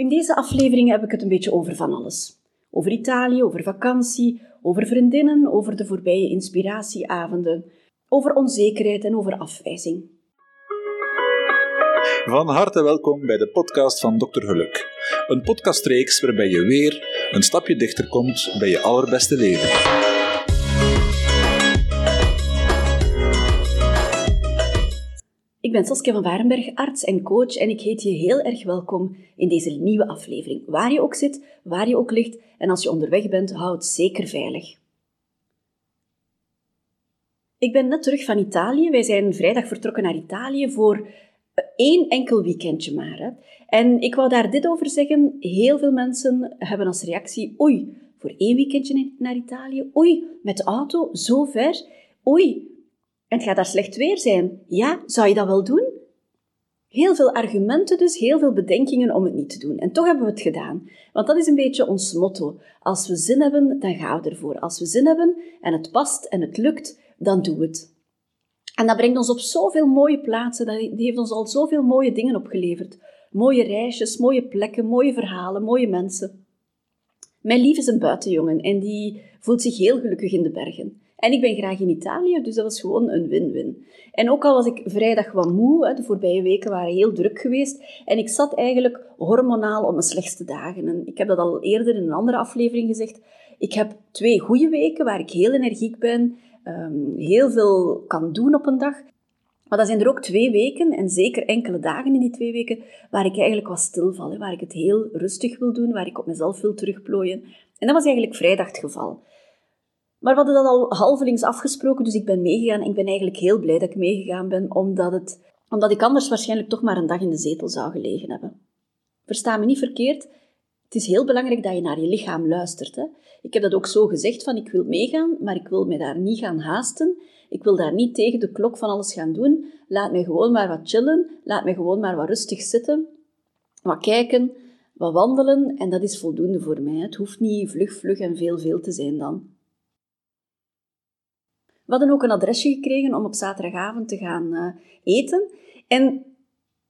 In deze aflevering heb ik het een beetje over van alles. Over Italië, over vakantie, over vriendinnen, over de voorbije inspiratieavonden, over onzekerheid en over afwijzing. Van harte welkom bij de podcast van Dr. Geluk. Een podcastreeks waarbij je weer een stapje dichter komt bij je allerbeste leven. Ik ben Saskia van Warenberg, arts en coach en ik heet je heel erg welkom in deze nieuwe aflevering. Waar je ook zit, waar je ook ligt en als je onderweg bent, hou het zeker veilig. Ik ben net terug van Italië. Wij zijn vrijdag vertrokken naar Italië voor één enkel weekendje maar. Hè. En ik wou daar dit over zeggen. Heel veel mensen hebben als reactie, oei, voor één weekendje naar Italië, oei, met de auto, zo ver, oei, en het gaat daar slecht weer zijn. Ja, zou je dat wel doen? Heel veel argumenten dus, heel veel bedenkingen om het niet te doen. En toch hebben we het gedaan. Want dat is een beetje ons motto. Als we zin hebben, dan gaan we ervoor. Als we zin hebben en het past en het lukt, dan doen we het. En dat brengt ons op zoveel mooie plaatsen. Dat heeft ons al zoveel mooie dingen opgeleverd. Mooie reisjes, mooie plekken, mooie verhalen, mooie mensen. Mijn lief is een buitenjongen en die voelt zich heel gelukkig in de bergen. En ik ben graag in Italië, dus dat was gewoon een win-win. En ook al was ik vrijdag wat moe, de voorbije weken waren heel druk geweest, en ik zat eigenlijk hormonaal op mijn slechtste dagen. En ik heb dat al eerder in een andere aflevering gezegd. Ik heb twee goede weken waar ik heel energiek ben, ehm, heel veel kan doen op een dag. Maar dan zijn er ook twee weken, en zeker enkele dagen in die twee weken, waar ik eigenlijk wat stilval, waar ik het heel rustig wil doen, waar ik op mezelf wil terugplooien. En dat was eigenlijk vrijdag het geval. Maar we hadden dat al halvelings afgesproken, dus ik ben meegegaan. Ik ben eigenlijk heel blij dat ik meegegaan ben, omdat, het, omdat ik anders waarschijnlijk toch maar een dag in de zetel zou gelegen hebben. Versta me niet verkeerd, het is heel belangrijk dat je naar je lichaam luistert. Hè? Ik heb dat ook zo gezegd, van ik wil meegaan, maar ik wil me daar niet gaan haasten. Ik wil daar niet tegen de klok van alles gaan doen. Laat me gewoon maar wat chillen, laat me gewoon maar wat rustig zitten, wat kijken, wat wandelen en dat is voldoende voor mij. Het hoeft niet vlug, vlug en veel, veel te zijn dan. We hadden ook een adresje gekregen om op zaterdagavond te gaan uh, eten. En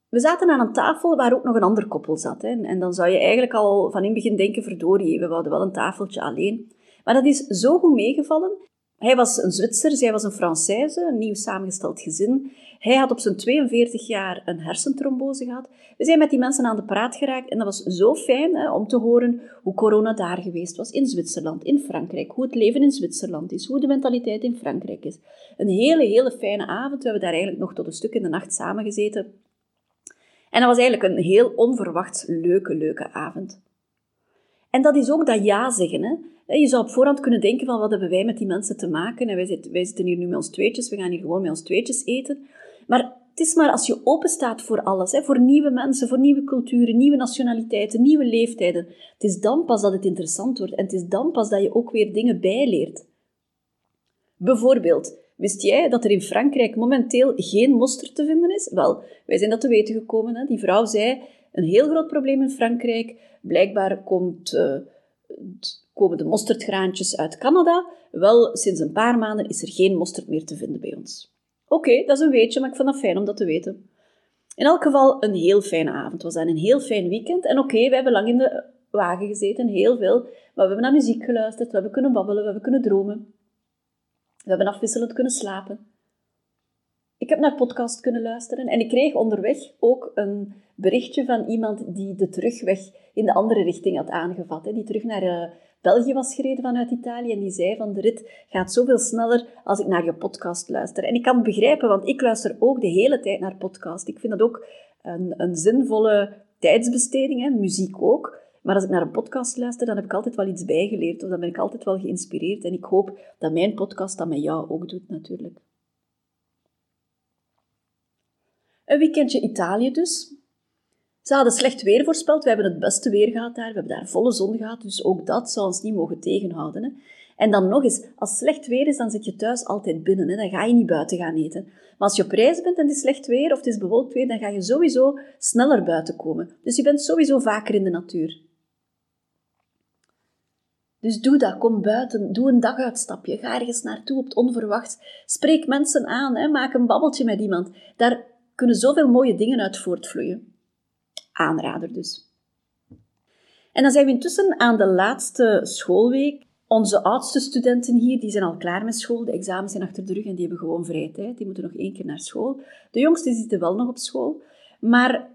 we zaten aan een tafel waar ook nog een ander koppel zat. Hè. En dan zou je eigenlijk al van in het begin denken, verdorie, we hadden wel een tafeltje alleen. Maar dat is zo goed meegevallen. Hij was een Zwitser, zij was een Française, een nieuw samengesteld gezin. Hij had op zijn 42 jaar een hersentrombose gehad. We zijn met die mensen aan de praat geraakt en dat was zo fijn hè, om te horen hoe corona daar geweest was, in Zwitserland, in Frankrijk, hoe het leven in Zwitserland is, hoe de mentaliteit in Frankrijk is. Een hele, hele fijne avond. We hebben daar eigenlijk nog tot een stuk in de nacht samen gezeten. En dat was eigenlijk een heel onverwacht leuke, leuke avond. En dat is ook dat ja zeggen. Hè. Je zou op voorhand kunnen denken van wat hebben wij met die mensen te maken. En wij zitten, wij zitten hier nu met ons tweetjes, we gaan hier gewoon met ons tweetjes eten. Maar het is maar als je open staat voor alles, hè, voor nieuwe mensen, voor nieuwe culturen, nieuwe nationaliteiten, nieuwe leeftijden. Het is dan pas dat het interessant wordt en het is dan pas dat je ook weer dingen bijleert. Bijvoorbeeld, wist jij dat er in Frankrijk momenteel geen mosterd te vinden is? Wel, wij zijn dat te weten gekomen. Hè. Die vrouw zei, een heel groot probleem in Frankrijk. Blijkbaar komt... Uh, komen de mosterdgraantjes uit Canada. Wel, sinds een paar maanden is er geen mosterd meer te vinden bij ons. Oké, dat is een weetje, maar ik vond het fijn om dat te weten. In elk geval een heel fijne avond. Was dan een heel fijn weekend. En oké, we hebben lang in de wagen gezeten, heel veel. Maar we hebben naar muziek geluisterd, we hebben kunnen babbelen, we hebben kunnen dromen. We hebben afwisselend kunnen slapen. Ik heb naar podcast kunnen luisteren en ik kreeg onderweg ook een berichtje van iemand die de terugweg in de andere richting had aangevat. Die terug naar uh, België was gereden vanuit Italië en die zei van de rit gaat zoveel sneller als ik naar je podcast luister. En ik kan het begrijpen, want ik luister ook de hele tijd naar podcast. Ik vind dat ook een, een zinvolle tijdsbesteding, hè? muziek ook. Maar als ik naar een podcast luister, dan heb ik altijd wel iets bijgeleerd, of dan ben ik altijd wel geïnspireerd. En ik hoop dat mijn podcast dat met jou ook doet, natuurlijk. Een weekendje Italië dus. Ze hadden slecht weer voorspeld. We hebben het beste weer gehad daar. We hebben daar volle zon gehad. Dus ook dat zou ons niet mogen tegenhouden. Hè. En dan nog eens, als slecht weer is, dan zit je thuis altijd binnen. Hè. Dan ga je niet buiten gaan eten. Maar als je op reis bent en het is slecht weer of het is bewolkt weer, dan ga je sowieso sneller buiten komen. Dus je bent sowieso vaker in de natuur. Dus doe dat, kom buiten, doe een daguitstapje, ga ergens naartoe op het onverwachts. Spreek mensen aan, hè. maak een babbeltje met iemand. Daar kunnen zoveel mooie dingen uit voortvloeien. Aanrader dus. En dan zijn we intussen aan de laatste schoolweek. Onze oudste studenten hier, die zijn al klaar met school. De examens zijn achter de rug en die hebben gewoon vrije tijd. Die moeten nog één keer naar school. De jongsten zitten wel nog op school. Maar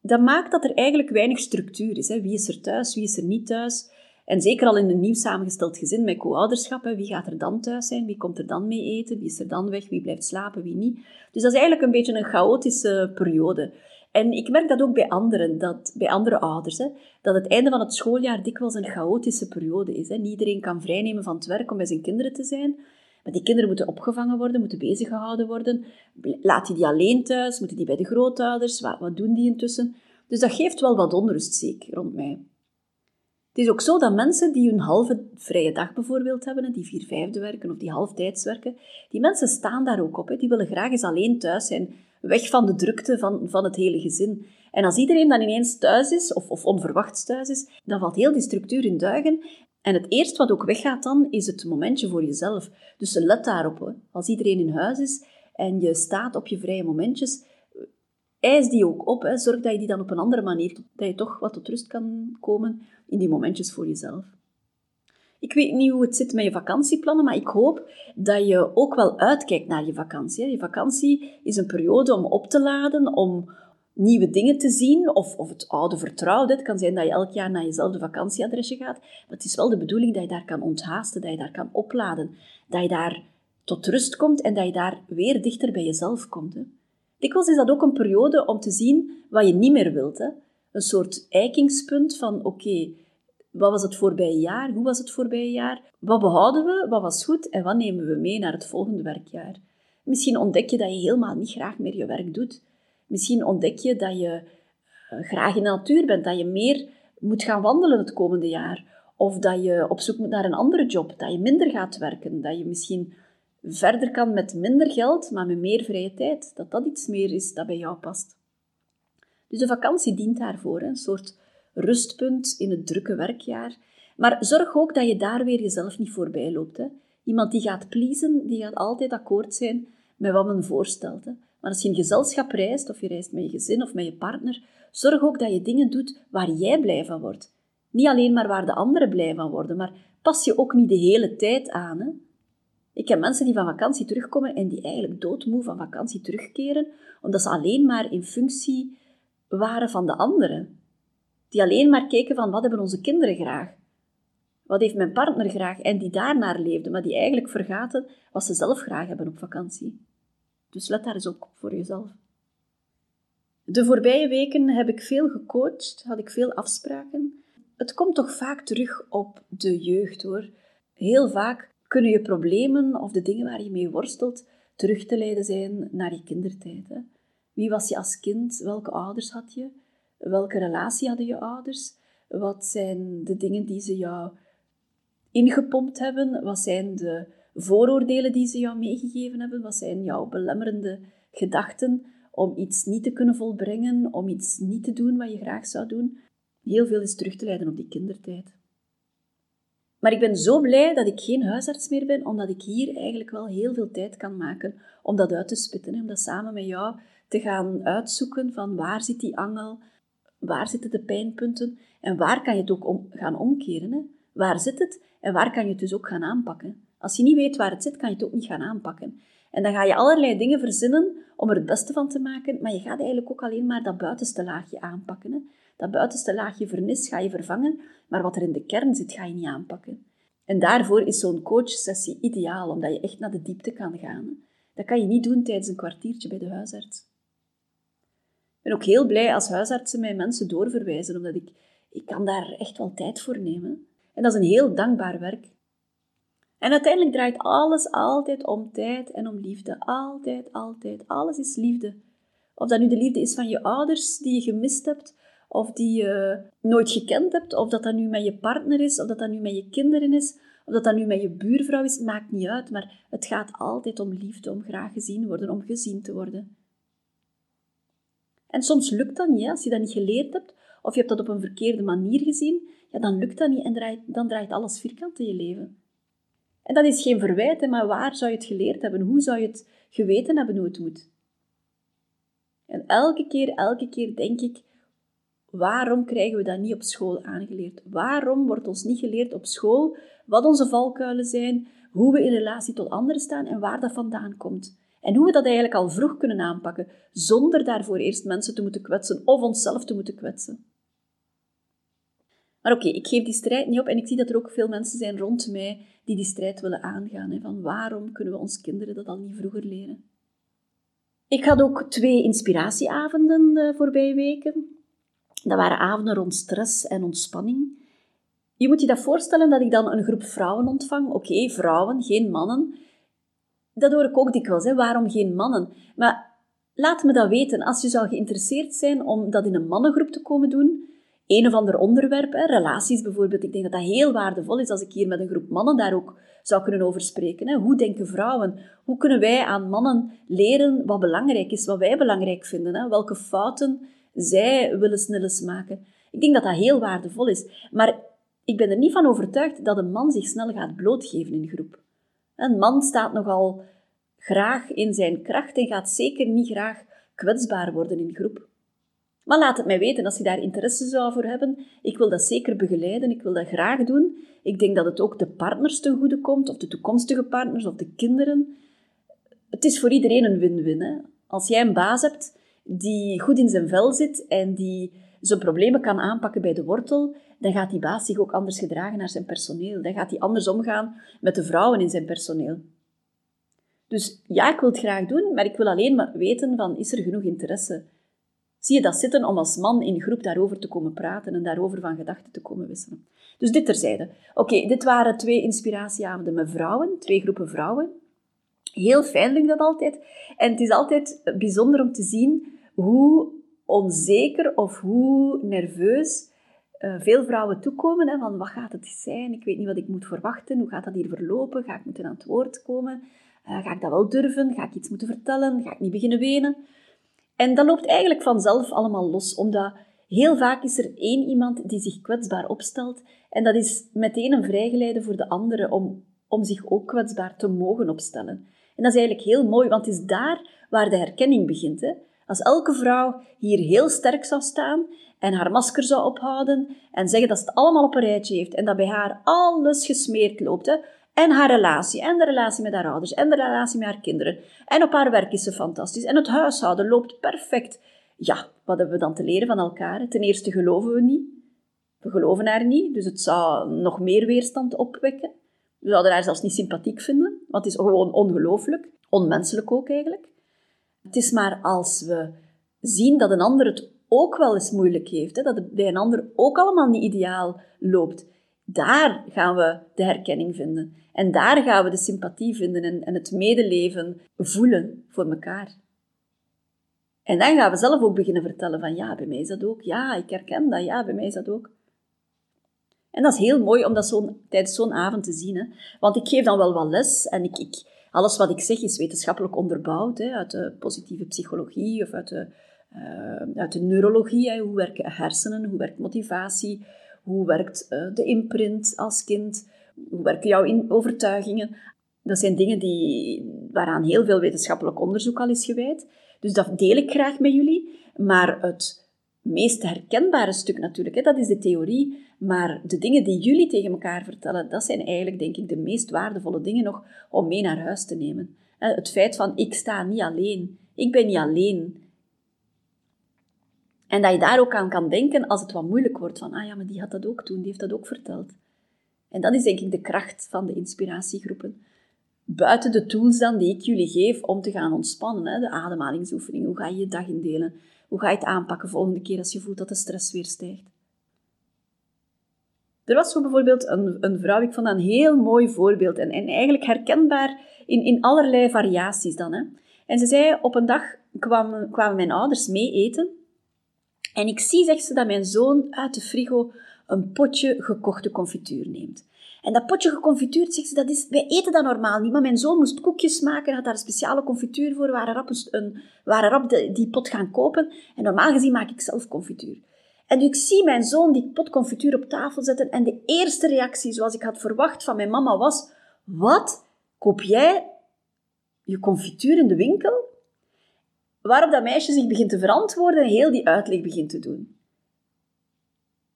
dat maakt dat er eigenlijk weinig structuur is. Hè. Wie is er thuis, wie is er niet thuis? En zeker al in een nieuw samengesteld gezin met co-ouderschap, wie gaat er dan thuis zijn, wie komt er dan mee eten, wie is er dan weg, wie blijft slapen, wie niet. Dus dat is eigenlijk een beetje een chaotische periode. En ik merk dat ook bij anderen, dat, bij andere ouders, hè, dat het einde van het schooljaar dikwijls een chaotische periode is. Hè. Iedereen kan vrijnemen van het werk om bij zijn kinderen te zijn. Maar die kinderen moeten opgevangen worden, moeten bezig gehouden worden. Laat je die alleen thuis? Moeten die bij de grootouders? Wat, wat doen die intussen? Dus dat geeft wel wat onrust, zeker, rond mij. Het is ook zo dat mensen die een halve vrije dag bijvoorbeeld hebben, die vier vijfde werken of die halftijds werken, die mensen staan daar ook op. Die willen graag eens alleen thuis zijn, weg van de drukte van, van het hele gezin. En als iedereen dan ineens thuis is, of, of onverwachts thuis is, dan valt heel die structuur in duigen. En het eerste wat ook weggaat dan, is het momentje voor jezelf. Dus let daarop. Hè. Als iedereen in huis is en je staat op je vrije momentjes, eis die ook op. Hè. Zorg dat je die dan op een andere manier, dat je toch wat tot rust kan komen in die momentjes voor jezelf. Ik weet niet hoe het zit met je vakantieplannen, maar ik hoop dat je ook wel uitkijkt naar je vakantie. Je vakantie is een periode om op te laden, om nieuwe dingen te zien, of, of het oude vertrouwde. Het kan zijn dat je elk jaar naar jezelfde vakantieadresje gaat, maar het is wel de bedoeling dat je daar kan onthaasten, dat je daar kan opladen, dat je daar tot rust komt en dat je daar weer dichter bij jezelf komt. Hè. Dikwijls is dat ook een periode om te zien wat je niet meer wilt. Hè. Een soort eikingspunt van, oké, wat was het voorbije jaar? Hoe was het voorbije jaar? Wat behouden we? Wat was goed? En wat nemen we mee naar het volgende werkjaar? Misschien ontdek je dat je helemaal niet graag meer je werk doet. Misschien ontdek je dat je eh, graag in de natuur bent, dat je meer moet gaan wandelen het komende jaar. Of dat je op zoek moet naar een andere job, dat je minder gaat werken, dat je misschien verder kan met minder geld, maar met meer vrije tijd. Dat dat iets meer is dat bij jou past. Dus de vakantie dient daarvoor, een soort rustpunt in het drukke werkjaar. Maar zorg ook dat je daar weer jezelf niet voorbij loopt. Hè. Iemand die gaat pleasen, die gaat altijd akkoord zijn met wat men voorstelt. Hè. Maar als je in gezelschap reist, of je reist met je gezin of met je partner, zorg ook dat je dingen doet waar jij blij van wordt. Niet alleen maar waar de anderen blij van worden, maar pas je ook niet de hele tijd aan. Hè. Ik heb mensen die van vakantie terugkomen en die eigenlijk doodmoe van vakantie terugkeren, omdat ze alleen maar in functie waren van de anderen. Die alleen maar keken van wat hebben onze kinderen graag? Wat heeft mijn partner graag? En die daarnaar leefden, maar die eigenlijk vergaten wat ze zelf graag hebben op vakantie. Dus let daar eens op voor jezelf. De voorbije weken heb ik veel gecoacht, had ik veel afspraken. Het komt toch vaak terug op de jeugd hoor. Heel vaak kunnen je problemen of de dingen waar je mee worstelt terug te leiden zijn naar je kindertijd. Hè? Wie was je als kind? Welke ouders had je? Welke relatie hadden je ouders? Wat zijn de dingen die ze jou ingepompt hebben? Wat zijn de vooroordelen die ze jou meegegeven hebben? Wat zijn jouw belemmerende gedachten om iets niet te kunnen volbrengen, om iets niet te doen wat je graag zou doen? Heel veel is terug te leiden op die kindertijd. Maar ik ben zo blij dat ik geen huisarts meer ben, omdat ik hier eigenlijk wel heel veel tijd kan maken om dat uit te spitten. Om dat samen met jou te gaan uitzoeken van waar zit die angel, waar zitten de pijnpunten en waar kan je het ook om, gaan omkeren. Hè? Waar zit het en waar kan je het dus ook gaan aanpakken. Als je niet weet waar het zit, kan je het ook niet gaan aanpakken. En dan ga je allerlei dingen verzinnen om er het beste van te maken, maar je gaat eigenlijk ook alleen maar dat buitenste laagje aanpakken. Hè? Dat buitenste laagje vernis ga je vervangen, maar wat er in de kern zit, ga je niet aanpakken. En daarvoor is zo'n coachsessie ideaal, omdat je echt naar de diepte kan gaan. Dat kan je niet doen tijdens een kwartiertje bij de huisarts. Ik ben ook heel blij als huisartsen mij mensen doorverwijzen, omdat ik, ik kan daar echt wel tijd voor nemen. En dat is een heel dankbaar werk. En uiteindelijk draait alles altijd om tijd en om liefde. Altijd, altijd. Alles is liefde. Of dat nu de liefde is van je ouders die je gemist hebt, of die je nooit gekend hebt, of dat dat nu met je partner is, of dat dat nu met je kinderen is, of dat dat nu met je buurvrouw is, maakt niet uit. Maar het gaat altijd om liefde, om graag gezien worden, om gezien te worden. En soms lukt dat niet, als je dat niet geleerd hebt, of je hebt dat op een verkeerde manier gezien, ja, dan lukt dat niet en draait, dan draait alles vierkant in je leven. En dat is geen verwijt, maar waar zou je het geleerd hebben? Hoe zou je het geweten hebben hoe het moet? En elke keer, elke keer denk ik, Waarom krijgen we dat niet op school aangeleerd? Waarom wordt ons niet geleerd op school wat onze valkuilen zijn, hoe we in relatie tot anderen staan en waar dat vandaan komt? En hoe we dat eigenlijk al vroeg kunnen aanpakken, zonder daarvoor eerst mensen te moeten kwetsen of onszelf te moeten kwetsen. Maar oké, ik geef die strijd niet op en ik zie dat er ook veel mensen zijn rond mij die die strijd willen aangaan. Hè, van waarom kunnen we ons kinderen dat al niet vroeger leren? Ik had ook twee inspiratieavonden de voorbije weken. Dat waren avonden rond stress en ontspanning. Je moet je dat voorstellen dat ik dan een groep vrouwen ontvang. Oké, vrouwen, geen mannen. Dat hoor ik ook dikwijls. Hè. Waarom geen mannen? Maar laat me dat weten. Als je zou geïnteresseerd zijn om dat in een mannengroep te komen doen, een of ander onderwerp, hè, relaties bijvoorbeeld. Ik denk dat dat heel waardevol is als ik hier met een groep mannen daar ook zou kunnen over spreken. Hè. Hoe denken vrouwen? Hoe kunnen wij aan mannen leren wat belangrijk is, wat wij belangrijk vinden? Hè? Welke fouten zij willen snelles maken? Ik denk dat dat heel waardevol is. Maar ik ben er niet van overtuigd dat een man zich snel gaat blootgeven in groep. Een man staat nogal graag in zijn kracht en gaat zeker niet graag kwetsbaar worden in groep. Maar laat het mij weten als je daar interesse zou voor hebben. Ik wil dat zeker begeleiden, ik wil dat graag doen. Ik denk dat het ook de partners ten goede komt, of de toekomstige partners, of de kinderen. Het is voor iedereen een win-win. Als jij een baas hebt die goed in zijn vel zit en die zijn problemen kan aanpakken bij de wortel, dan gaat die baas zich ook anders gedragen naar zijn personeel. Dan gaat hij anders omgaan met de vrouwen in zijn personeel. Dus ja, ik wil het graag doen, maar ik wil alleen maar weten van, is er genoeg interesse? Zie je dat zitten om als man in groep daarover te komen praten en daarover van gedachten te komen wisselen. Dus dit terzijde. Oké, dit waren twee inspiratieavonden met vrouwen, twee groepen vrouwen. Heel fijn dat altijd. En het is altijd bijzonder om te zien hoe onzeker of hoe nerveus uh, veel vrouwen toekomen. Hè, van wat gaat het zijn? Ik weet niet wat ik moet verwachten. Hoe gaat dat hier verlopen? Ga ik moeten aan het woord komen? Uh, ga ik dat wel durven? Ga ik iets moeten vertellen? Ga ik niet beginnen wenen? En dat loopt eigenlijk vanzelf allemaal los, omdat heel vaak is er één iemand die zich kwetsbaar opstelt en dat is meteen een vrijgeleide voor de anderen om, om zich ook kwetsbaar te mogen opstellen. En dat is eigenlijk heel mooi, want het is daar waar de herkenning begint. Hè? Als elke vrouw hier heel sterk zou staan en haar masker zou ophouden en zeggen dat ze het allemaal op een rijtje heeft en dat bij haar alles gesmeerd loopt, hè? En haar relatie, en de relatie met haar ouders, en de relatie met haar kinderen. En op haar werk is ze fantastisch. En het huishouden loopt perfect. Ja, wat hebben we dan te leren van elkaar? Ten eerste geloven we niet. We geloven haar niet, dus het zou nog meer weerstand opwekken. We zouden haar zelfs niet sympathiek vinden, want het is gewoon ongelooflijk. Onmenselijk ook eigenlijk. Het is maar als we zien dat een ander het ook wel eens moeilijk heeft, hè, dat het bij een ander ook allemaal niet ideaal loopt, daar gaan we de herkenning vinden. En daar gaan we de sympathie vinden en, en het medeleven voelen voor elkaar. En dan gaan we zelf ook beginnen vertellen van ja, bij mij is dat ook. Ja, ik herken dat. Ja, bij mij is dat ook. En dat is heel mooi om dat zo, tijdens zo'n avond te zien. Hè? Want ik geef dan wel wat les en ik, ik, alles wat ik zeg is wetenschappelijk onderbouwd. Hè? Uit de positieve psychologie of uit de, uh, uit de neurologie. Hè? Hoe werken hersenen, hoe werkt motivatie, hoe werkt uh, de imprint als kind? Hoe werken jouw overtuigingen? Dat zijn dingen die, waaraan heel veel wetenschappelijk onderzoek al is gewijd. Dus dat deel ik graag met jullie. Maar het meest herkenbare stuk natuurlijk, hè, dat is de theorie. Maar de dingen die jullie tegen elkaar vertellen, dat zijn eigenlijk, denk ik, de meest waardevolle dingen nog om mee naar huis te nemen. Het feit van, ik sta niet alleen. Ik ben niet alleen. En dat je daar ook aan kan denken als het wat moeilijk wordt. Van, ah ja, maar die had dat ook toen, die heeft dat ook verteld. En dat is denk ik de kracht van de inspiratiegroepen. Buiten de tools dan die ik jullie geef om te gaan ontspannen. Hè, de ademhalingsoefening, hoe ga je je dag indelen? Hoe ga je het aanpakken volgende keer als je voelt dat de stress weer stijgt? Er was zo bijvoorbeeld een, een vrouw, ik vond dat een heel mooi voorbeeld en, en eigenlijk herkenbaar in, in allerlei variaties dan. Hè. En ze zei, op een dag kwamen, kwamen mijn ouders mee eten en ik zie, zegt ze, dat mijn zoon uit de frigo een potje gekochte confituur neemt. En dat potje geconfituurd, zegt ze, dat is, wij eten dat normaal niet. Maar mijn zoon moest koekjes maken, had daar een speciale confituur voor, waar een, waar erop de, die pot gaan kopen. En normaal gezien maak ik zelf confituur. En dus ik zie mijn zoon die pot confituur op tafel zetten en de eerste reactie, zoals ik had verwacht van mijn mama, was, wat? Koop jij je confituur in de winkel? Waarop dat meisje zich begint te verantwoorden en heel die uitleg begint te doen.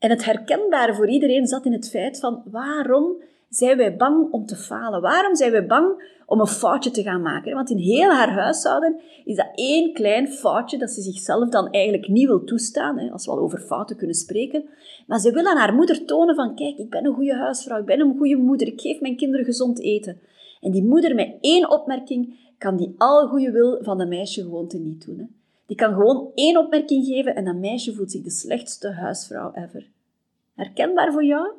En het herkenbare voor iedereen zat in het feit van waarom zijn wij bang om te falen? Waarom zijn wij bang om een foutje te gaan maken? Want in heel haar huishouden is dat één klein foutje dat ze zichzelf dan eigenlijk niet wil toestaan, als we al over fouten kunnen spreken. Maar ze wil aan haar moeder tonen van, kijk, ik ben een goede huisvrouw, ik ben een goede moeder, ik geef mijn kinderen gezond eten. En die moeder met één opmerking kan die al goede wil van dat meisje gewoon te niet doen. Die kan gewoon één opmerking geven en dat meisje voelt zich de slechtste huisvrouw ever. Herkenbaar voor jou?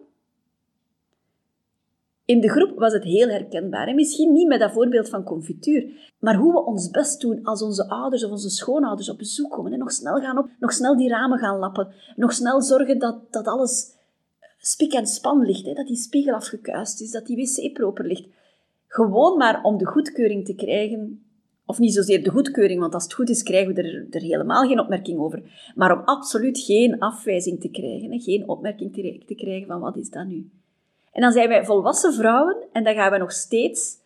In de groep was het heel herkenbaar. En misschien niet met dat voorbeeld van confituur, maar hoe we ons best doen als onze ouders of onze schoonouders op bezoek komen. En nog snel gaan op, nog snel die ramen gaan lappen. Nog snel zorgen dat, dat alles spik en span ligt. Hè? Dat die spiegel afgekuist is, dat die wc proper ligt. Gewoon maar om de goedkeuring te krijgen. Of niet zozeer de goedkeuring, want als het goed is, krijgen we er, er helemaal geen opmerking over. Maar om absoluut geen afwijzing te krijgen. Geen opmerking te, te krijgen van wat is dat nu? En dan zijn wij volwassen vrouwen en dan gaan we nog steeds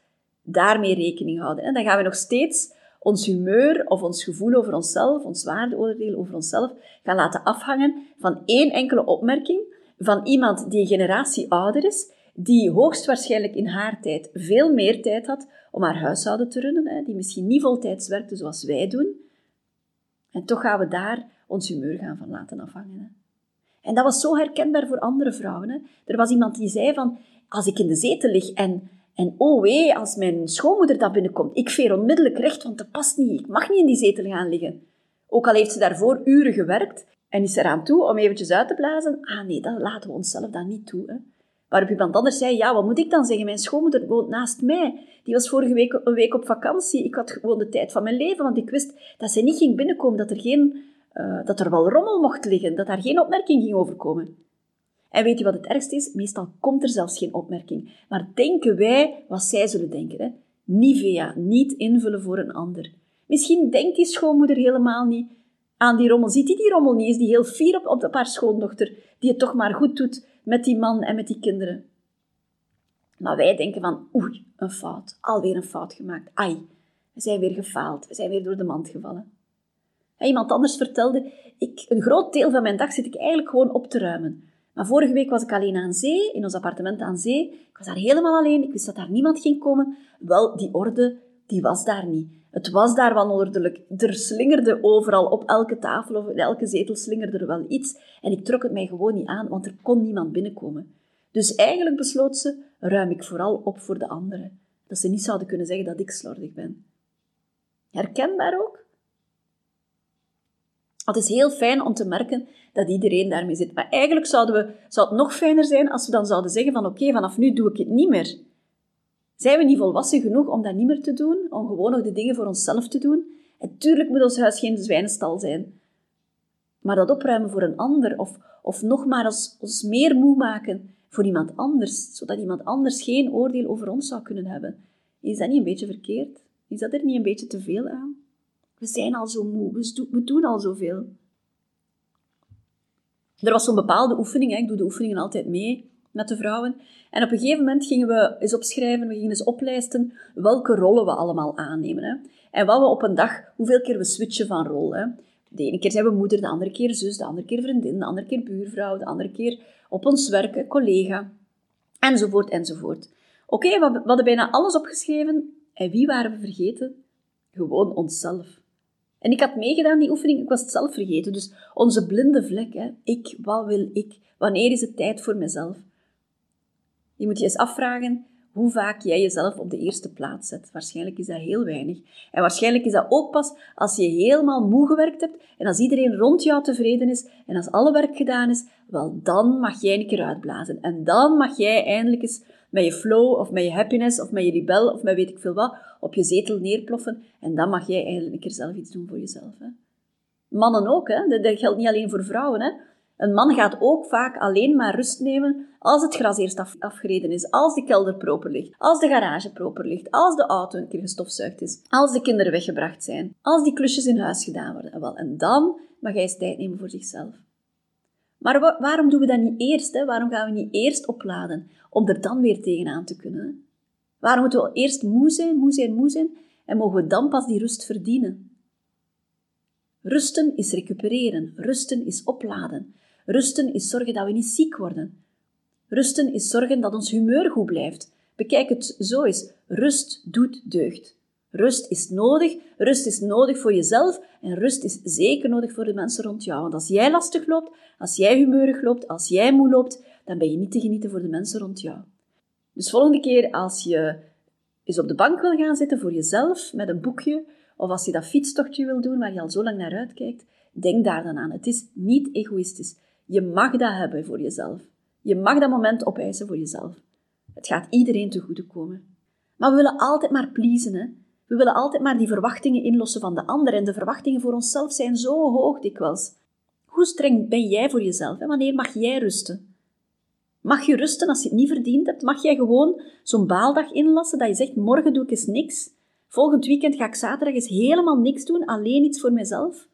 daarmee rekening houden. En dan gaan we nog steeds ons humeur of ons gevoel over onszelf, ons waardeoordeel over onszelf, gaan laten afhangen van één enkele opmerking van iemand die een generatie ouder is, die hoogstwaarschijnlijk in haar tijd veel meer tijd had om haar huishouden te runnen, die misschien niet voltijds werkte zoals wij doen. En toch gaan we daar ons humeur gaan van laten afhangen. En dat was zo herkenbaar voor andere vrouwen. Hè. Er was iemand die zei van, als ik in de zetel lig en, en oh wee, als mijn schoonmoeder dat binnenkomt, ik veer onmiddellijk recht, want dat past niet. Ik mag niet in die zetel gaan liggen. Ook al heeft ze daarvoor uren gewerkt en is eraan toe om eventjes uit te blazen. Ah nee, dat laten we onszelf dan niet toe. Hè. Waarop iemand anders zei, ja, wat moet ik dan zeggen? Mijn schoonmoeder woont naast mij. Die was vorige week een week op vakantie. Ik had gewoon de tijd van mijn leven, want ik wist dat ze niet ging binnenkomen, dat er geen uh, dat er wel rommel mocht liggen, dat daar geen opmerking ging overkomen. En weet je wat het ergste is? Meestal komt er zelfs geen opmerking. Maar denken wij wat zij zullen denken. Hè? Nivea, niet invullen voor een ander. Misschien denkt die schoonmoeder helemaal niet aan die rommel. Ziet die die rommel niet? Is die heel fier op, op haar schoondochter, die het toch maar goed doet met die man en met die kinderen? Maar wij denken van, oei, een fout. Alweer een fout gemaakt. Ai, we zijn weer gefaald. We zijn weer door de mand gevallen. Iemand anders vertelde, ik, een groot deel van mijn dag zit ik eigenlijk gewoon op te ruimen. Maar vorige week was ik alleen aan zee, in ons appartement aan zee. Ik was daar helemaal alleen, ik wist dat daar niemand ging komen. Wel, die orde, die was daar niet. Het was daar wanordelijk. Er slingerde overal, op elke tafel of elke zetel slingerde er wel iets. En ik trok het mij gewoon niet aan, want er kon niemand binnenkomen. Dus eigenlijk besloot ze, ruim ik vooral op voor de anderen. Dat ze niet zouden kunnen zeggen dat ik slordig ben. Herkenbaar ook? Het is heel fijn om te merken dat iedereen daarmee zit. Maar eigenlijk zouden we, zou het nog fijner zijn als we dan zouden zeggen van oké, vanaf nu doe ik het niet meer. Zijn we niet volwassen genoeg om dat niet meer te doen? Om gewoon nog de dingen voor onszelf te doen? En tuurlijk moet ons huis geen zwijnenstal zijn. Maar dat opruimen voor een ander, of, of nog maar ons, ons meer moe maken voor iemand anders, zodat iemand anders geen oordeel over ons zou kunnen hebben. Is dat niet een beetje verkeerd? Is dat er niet een beetje te veel aan? We zijn al zo moe, we doen al zoveel. Er was zo'n bepaalde oefening, ik doe de oefeningen altijd mee met de vrouwen. En op een gegeven moment gingen we eens opschrijven, we gingen eens oplijsten welke rollen we allemaal aannemen. Hè. En wat we op een dag, hoeveel keer we switchen van rol. Hè. De ene keer zijn we moeder, de andere keer zus, de andere keer vriendin, de andere keer buurvrouw, de andere keer op ons werk, collega, enzovoort, enzovoort. Oké, we hadden bijna alles opgeschreven. En wie waren we vergeten? Gewoon onszelf. En ik had meegedaan die oefening, ik was het zelf vergeten. Dus onze blinde vlek, hè. ik, wat wil ik? Wanneer is het tijd voor mezelf? Je moet je eens afvragen hoe vaak jij jezelf op de eerste plaats zet. Waarschijnlijk is dat heel weinig. En waarschijnlijk is dat ook pas als je helemaal moe gewerkt hebt en als iedereen rond jou tevreden is en als alle werk gedaan is, wel dan mag jij een keer uitblazen. En dan mag jij eindelijk eens met je flow of met je happiness of met je rebel of met weet ik veel wat op je zetel neerploffen en dan mag jij eigenlijk een keer zelf iets doen voor jezelf. Hè. Mannen ook, hè. Dat, geldt niet alleen voor vrouwen. Hè. Een man gaat ook vaak alleen maar rust nemen als het gras eerst af, afgereden is, als de kelder proper ligt, als de garage proper ligt, als de auto een keer gestofzuigd is, als de kinderen weggebracht zijn, als die klusjes in huis gedaan worden. En, wel, en dan mag hij eens tijd nemen voor zichzelf. Maar waarom doen we dat niet eerst? Hè? Waarom gaan we niet eerst opladen om er dan weer tegenaan te kunnen? Waarom moeten we eerst moe zijn, moe zijn, moe zijn en mogen we dan pas die rust verdienen? Rusten is recupereren, rusten is opladen. Rusten is zorgen dat we niet ziek worden. Rusten is zorgen dat ons humeur goed blijft. Bekijk het zo eens. Rust doet deugd. Rust is nodig. Rust is nodig voor jezelf en rust is zeker nodig voor de mensen rond jou. Want als jij lastig loopt, als jij humeurig loopt, als jij moe loopt, dan ben je niet te genieten voor de mensen rond jou. Dus volgende keer als je eens op de bank wil gaan zitten voor jezelf met een boekje, of als je dat fietstochtje wil doen waar je al zo lang naar uitkijkt, denk daar dan aan. Het is niet egoïstisch. Je mag dat hebben voor jezelf. Je mag dat moment opeisen voor jezelf. Het gaat iedereen te goede komen. Maar we willen altijd maar pleasen, hè? We willen altijd maar die verwachtingen inlossen van de ander en de verwachtingen voor onszelf zijn zo hoog dikwijls. Hoe streng ben jij voor jezelf? Hè? Wanneer mag jij rusten? Mag je rusten als je het niet verdiend hebt? Mag jij gewoon zo'n baaldag inlassen dat je zegt, morgen doe ik eens niks? Volgend weekend ga ik zaterdag eens helemaal niks doen, alleen iets voor mezelf?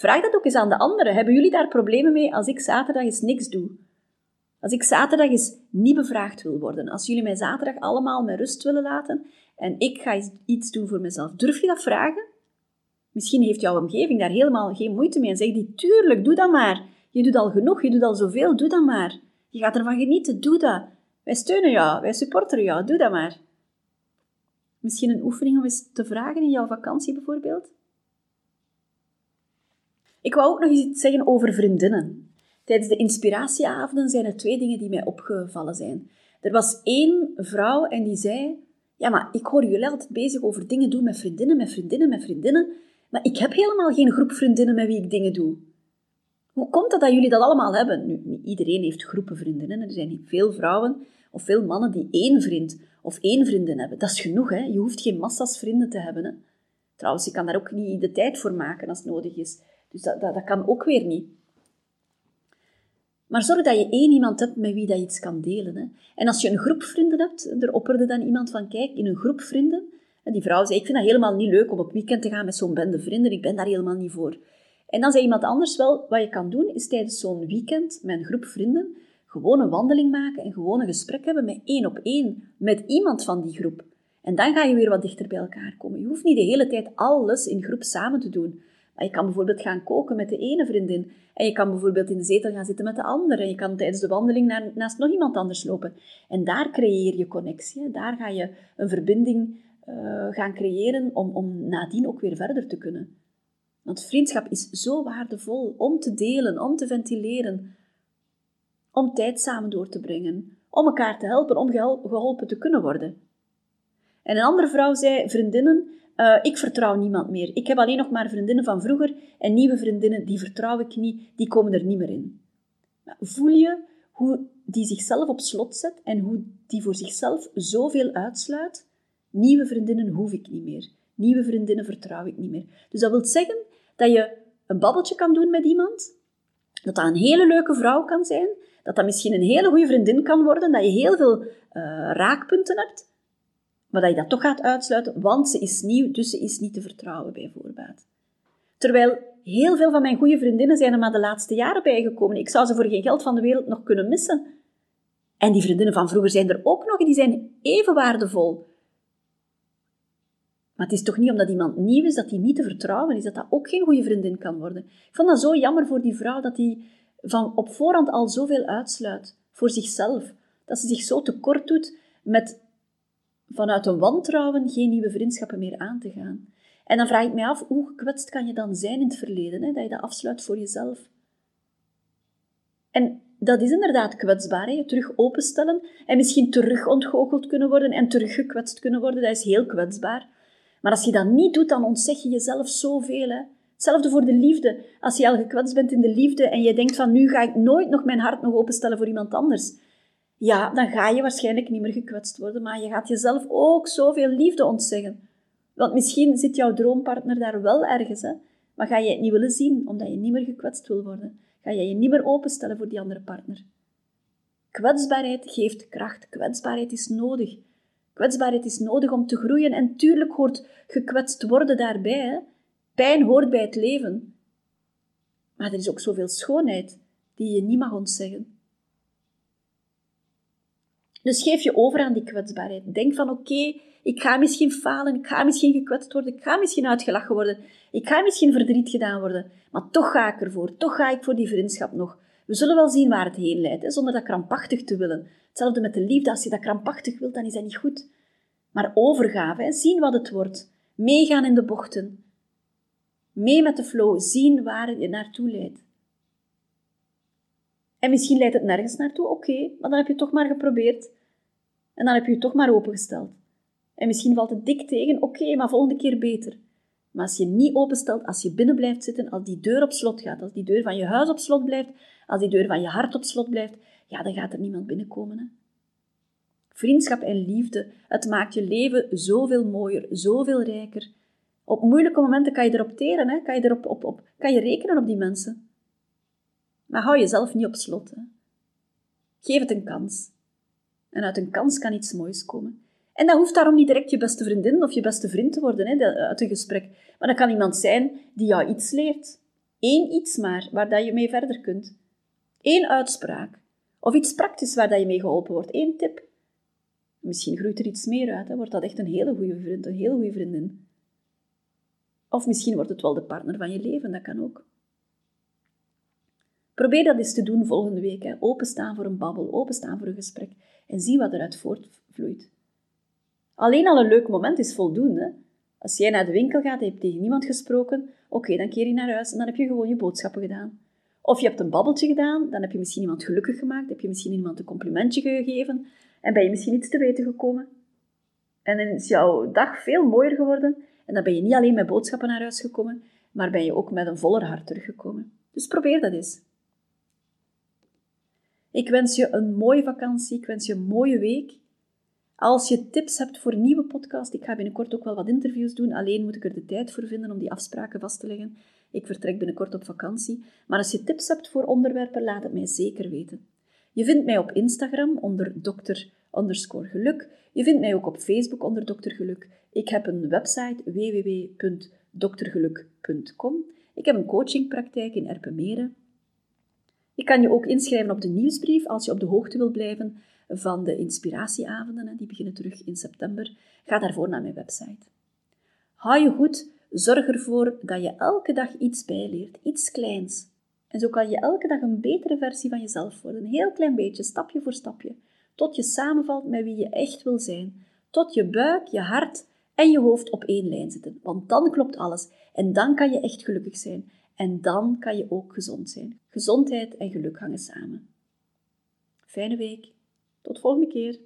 Vraag dat ook eens aan de anderen. Hebben jullie daar problemen mee als ik zaterdag eens niks doe? Als ik zaterdag eens niet bevraagd wil worden, als jullie mij zaterdag allemaal met rust willen laten en ik ga iets doen voor mezelf, durf je dat vragen? Misschien heeft jouw omgeving daar helemaal geen moeite mee en zegt die, tuurlijk, doe dat maar. Je doet al genoeg, je doet al zoveel, doe dat maar. Je gaat ervan genieten, doe dat. Wij steunen jou, wij supporteren jou, doe dat maar. Misschien een oefening om eens te vragen in jouw vakantie bijvoorbeeld? Ik wou ook nog iets zeggen over vriendinnen. Tijdens de inspiratieavonden zijn er twee dingen die mij opgevallen zijn. Er was één vrouw en die zei: Ja, maar ik hoor jullie altijd bezig over dingen doen met vriendinnen, met vriendinnen, met vriendinnen. Maar ik heb helemaal geen groep vriendinnen met wie ik dingen doe. Hoe komt het dat jullie dat allemaal hebben? Nu, niet iedereen heeft groepen vriendinnen. Er zijn veel vrouwen of veel mannen die één vriend of één vriendin hebben. Dat is genoeg, hè? Je hoeft geen massa's vrienden te hebben. Hè? Trouwens, je kan daar ook niet de tijd voor maken als het nodig is. Dus dat, dat, kan ook weer niet. Maar zorg dat je één iemand hebt met wie dat je iets kan delen. Hè. En als je een groep vrienden hebt, er opperde dan iemand van, kijk, in een groep vrienden, en die vrouw zei, ik vind dat helemaal niet leuk om op weekend te gaan met zo'n bende vrienden, ik ben daar helemaal niet voor. En dan zei iemand anders wel, wat je kan doen, is tijdens zo'n weekend met een groep vrienden, gewoon een wandeling maken en gewoon een gesprek hebben met één op één, met iemand van die groep. En dan ga je weer wat dichter bij elkaar komen. Je hoeft niet de hele tijd alles in groep samen te doen. Maar je kan bijvoorbeeld gaan koken met de ene vriendin. En je kan bijvoorbeeld in de zetel gaan zitten met de andere. En je kan tijdens de wandeling naast nog iemand anders lopen. En daar creëer je connectie. Daar ga je een verbinding uh, gaan creëren om, om nadien ook weer verder te kunnen. Want vriendschap is zo waardevol om te delen, om te ventileren, om tijd samen door te brengen, om elkaar te helpen, om geholpen te kunnen worden. En een andere vrouw zei, vriendinnen, uh, ik vertrouw niemand meer. Ik heb alleen nog maar vriendinnen van vroeger en nieuwe vriendinnen, die vertrouw ik niet, die komen er niet meer in. Voel je hoe die zichzelf op slot zet en hoe die voor zichzelf zoveel uitsluit? Nieuwe vriendinnen hoef ik niet meer. Nieuwe vriendinnen vertrouw ik niet meer. Dus dat wil zeggen dat je een babbeltje kan doen met iemand, dat dat een hele leuke vrouw kan zijn, dat dat misschien een hele goede vriendin kan worden, dat je heel veel uh, raakpunten hebt, maar dat je dat toch gaat uitsluiten, want ze is nieuw, dus ze is niet te vertrouwen bij voorbaat. Terwijl heel veel van mijn goede vriendinnen zijn er maar de laatste jaren bijgekomen. Ik zou ze voor geen geld van de wereld nog kunnen missen. En die vriendinnen van vroeger zijn er ook nog en die zijn even waardevol. Maar het is toch niet omdat iemand nieuw is dat die niet te vertrouwen is, dat dat ook geen goede vriendin kan worden. Ik vond dat zo jammer voor die vrouw dat die van op voorhand al zoveel uitsluit voor zichzelf. Dat ze zich zo tekort doet met vanuit een wantrouwen geen nieuwe vriendschappen meer aan te gaan. En dan vraag ik mij af, hoe gekwetst kan je dan zijn in het verleden, hè, dat je dat afsluit voor jezelf? En dat is inderdaad kwetsbaar, hè? je terug openstellen en misschien terug ontgoocheld kunnen worden en terug gekwetst kunnen worden, dat is heel kwetsbaar. Maar als je dat niet doet, dan ontzeg je jezelf zoveel. Hè? Hetzelfde voor de liefde. Als je al gekwetst bent in de liefde en je denkt van nu ga ik nooit nog mijn hart nog openstellen voor iemand anders ja, dan ga je waarschijnlijk niet meer gekwetst worden, maar je gaat jezelf ook zoveel liefde ontzeggen. Want misschien zit jouw droompartner daar wel ergens, hè? maar ga je het niet willen zien, omdat je niet meer gekwetst wil worden. Ga je je niet meer openstellen voor die andere partner. Kwetsbaarheid geeft kracht. Kwetsbaarheid is nodig. Kwetsbaarheid is nodig om te groeien en tuurlijk hoort gekwetst worden daarbij. Pijn hoort bij het leven. Maar er is ook zoveel schoonheid die je niet mag ontzeggen. Dus geef je over aan die kwetsbaarheid. Denk van oké, Ik ga misschien falen, ik ga misschien gekwetst worden, ik ga misschien uitgelachen worden, ik ga misschien verdriet gedaan worden, maar toch ga ik ervoor, toch ga ik voor die vriendschap nog. We zullen wel zien waar het heen leidt, zonder dat krampachtig te willen. Hetzelfde met de liefde, als je dat krampachtig wilt, dan is dat niet goed. Maar overgave, hè, zien wat het wordt, meegaan in de bochten, mee met de flow, zien waar je naartoe leidt. En misschien leidt het nergens naartoe, oké, maar dan heb je het toch maar geprobeerd. En dan heb je je toch maar opengesteld. En misschien valt het dik tegen, oké, maar volgende keer beter. Maar als je niet openstelt, als je binnen blijft zitten, als die deur op slot gaat, als die deur van je huis op slot blijft, als die deur van je hart op slot blijft, ja, dan gaat er niemand binnenkomen. Hè? Vriendschap en liefde, het maakt je leven zoveel mooier, zoveel rijker. Op moeilijke momenten kan je erop teren, hè? Kan, je erop, op, op, kan je rekenen op die mensen. Maar hou jezelf niet op slot. Hè? Geef het een kans. En uit een kans kan iets moois komen. En dat hoeft daarom niet direct je beste vriendin of je beste vriend te worden hè, uit een gesprek. Maar dat kan iemand zijn die jou iets leert. Eén iets maar, waar dat je mee verder kunt. Eén uitspraak. Of iets praktisch waar dat je mee geholpen wordt. Eén tip. Misschien groeit er iets meer uit. Hè. Wordt dat echt een hele goede vriend, een hele goede vriendin. Of misschien wordt het wel de partner van je leven. Dat kan ook. Probeer dat eens te doen volgende week. Hè. Openstaan voor een babbel, openstaan voor een gesprek. En zie wat eruit voortvloeit. Alleen al een leuk moment is voldoende. Als jij naar de winkel gaat en je hebt tegen niemand gesproken, oké, dan keer je naar huis en dan heb je gewoon je boodschappen gedaan. Of je hebt een babbeltje gedaan, dan heb je misschien iemand gelukkig gemaakt, heb je misschien iemand een complimentje gegeven en ben je misschien iets te weten gekomen. En dan is jouw dag veel mooier geworden en dan ben je niet alleen met boodschappen naar huis gekomen, maar ben je ook met een voller hart teruggekomen. Dus probeer dat eens. Ik wens je een mooie vakantie, ik wens je een mooie week. Als je tips hebt voor nieuwe podcast, ik ga binnenkort ook wel wat interviews doen, alleen moet ik er de tijd voor vinden om die afspraken vast te leggen. Ik vertrek binnenkort op vakantie. Maar als je tips hebt voor onderwerpen, laat het mij zeker weten. Je vindt mij op Instagram onder dokter geluk. Je vindt mij ook op Facebook onder dokter geluk. Ik heb een website www.doktergeluk.com. Ik heb een coachingpraktijk in Erpenmeren. Je kan je ook inschrijven op de nieuwsbrief als je op de hoogte wil blijven van de inspiratieavonden. Die beginnen terug in september. Ga daarvoor naar mijn website. Hou je goed, zorg ervoor dat je elke dag iets bijleert, iets kleins. En zo kan je elke dag een betere versie van jezelf worden. Een heel klein beetje, stapje voor stapje. Tot je samenvalt met wie je echt wil zijn. Tot je buik, je hart en je hoofd op één lijn zitten. Want dan klopt alles. En dan kan je echt gelukkig zijn. En dan kan je ook gezond zijn. Gezondheid en geluk hangen samen. Fijne week. Tot volgende keer.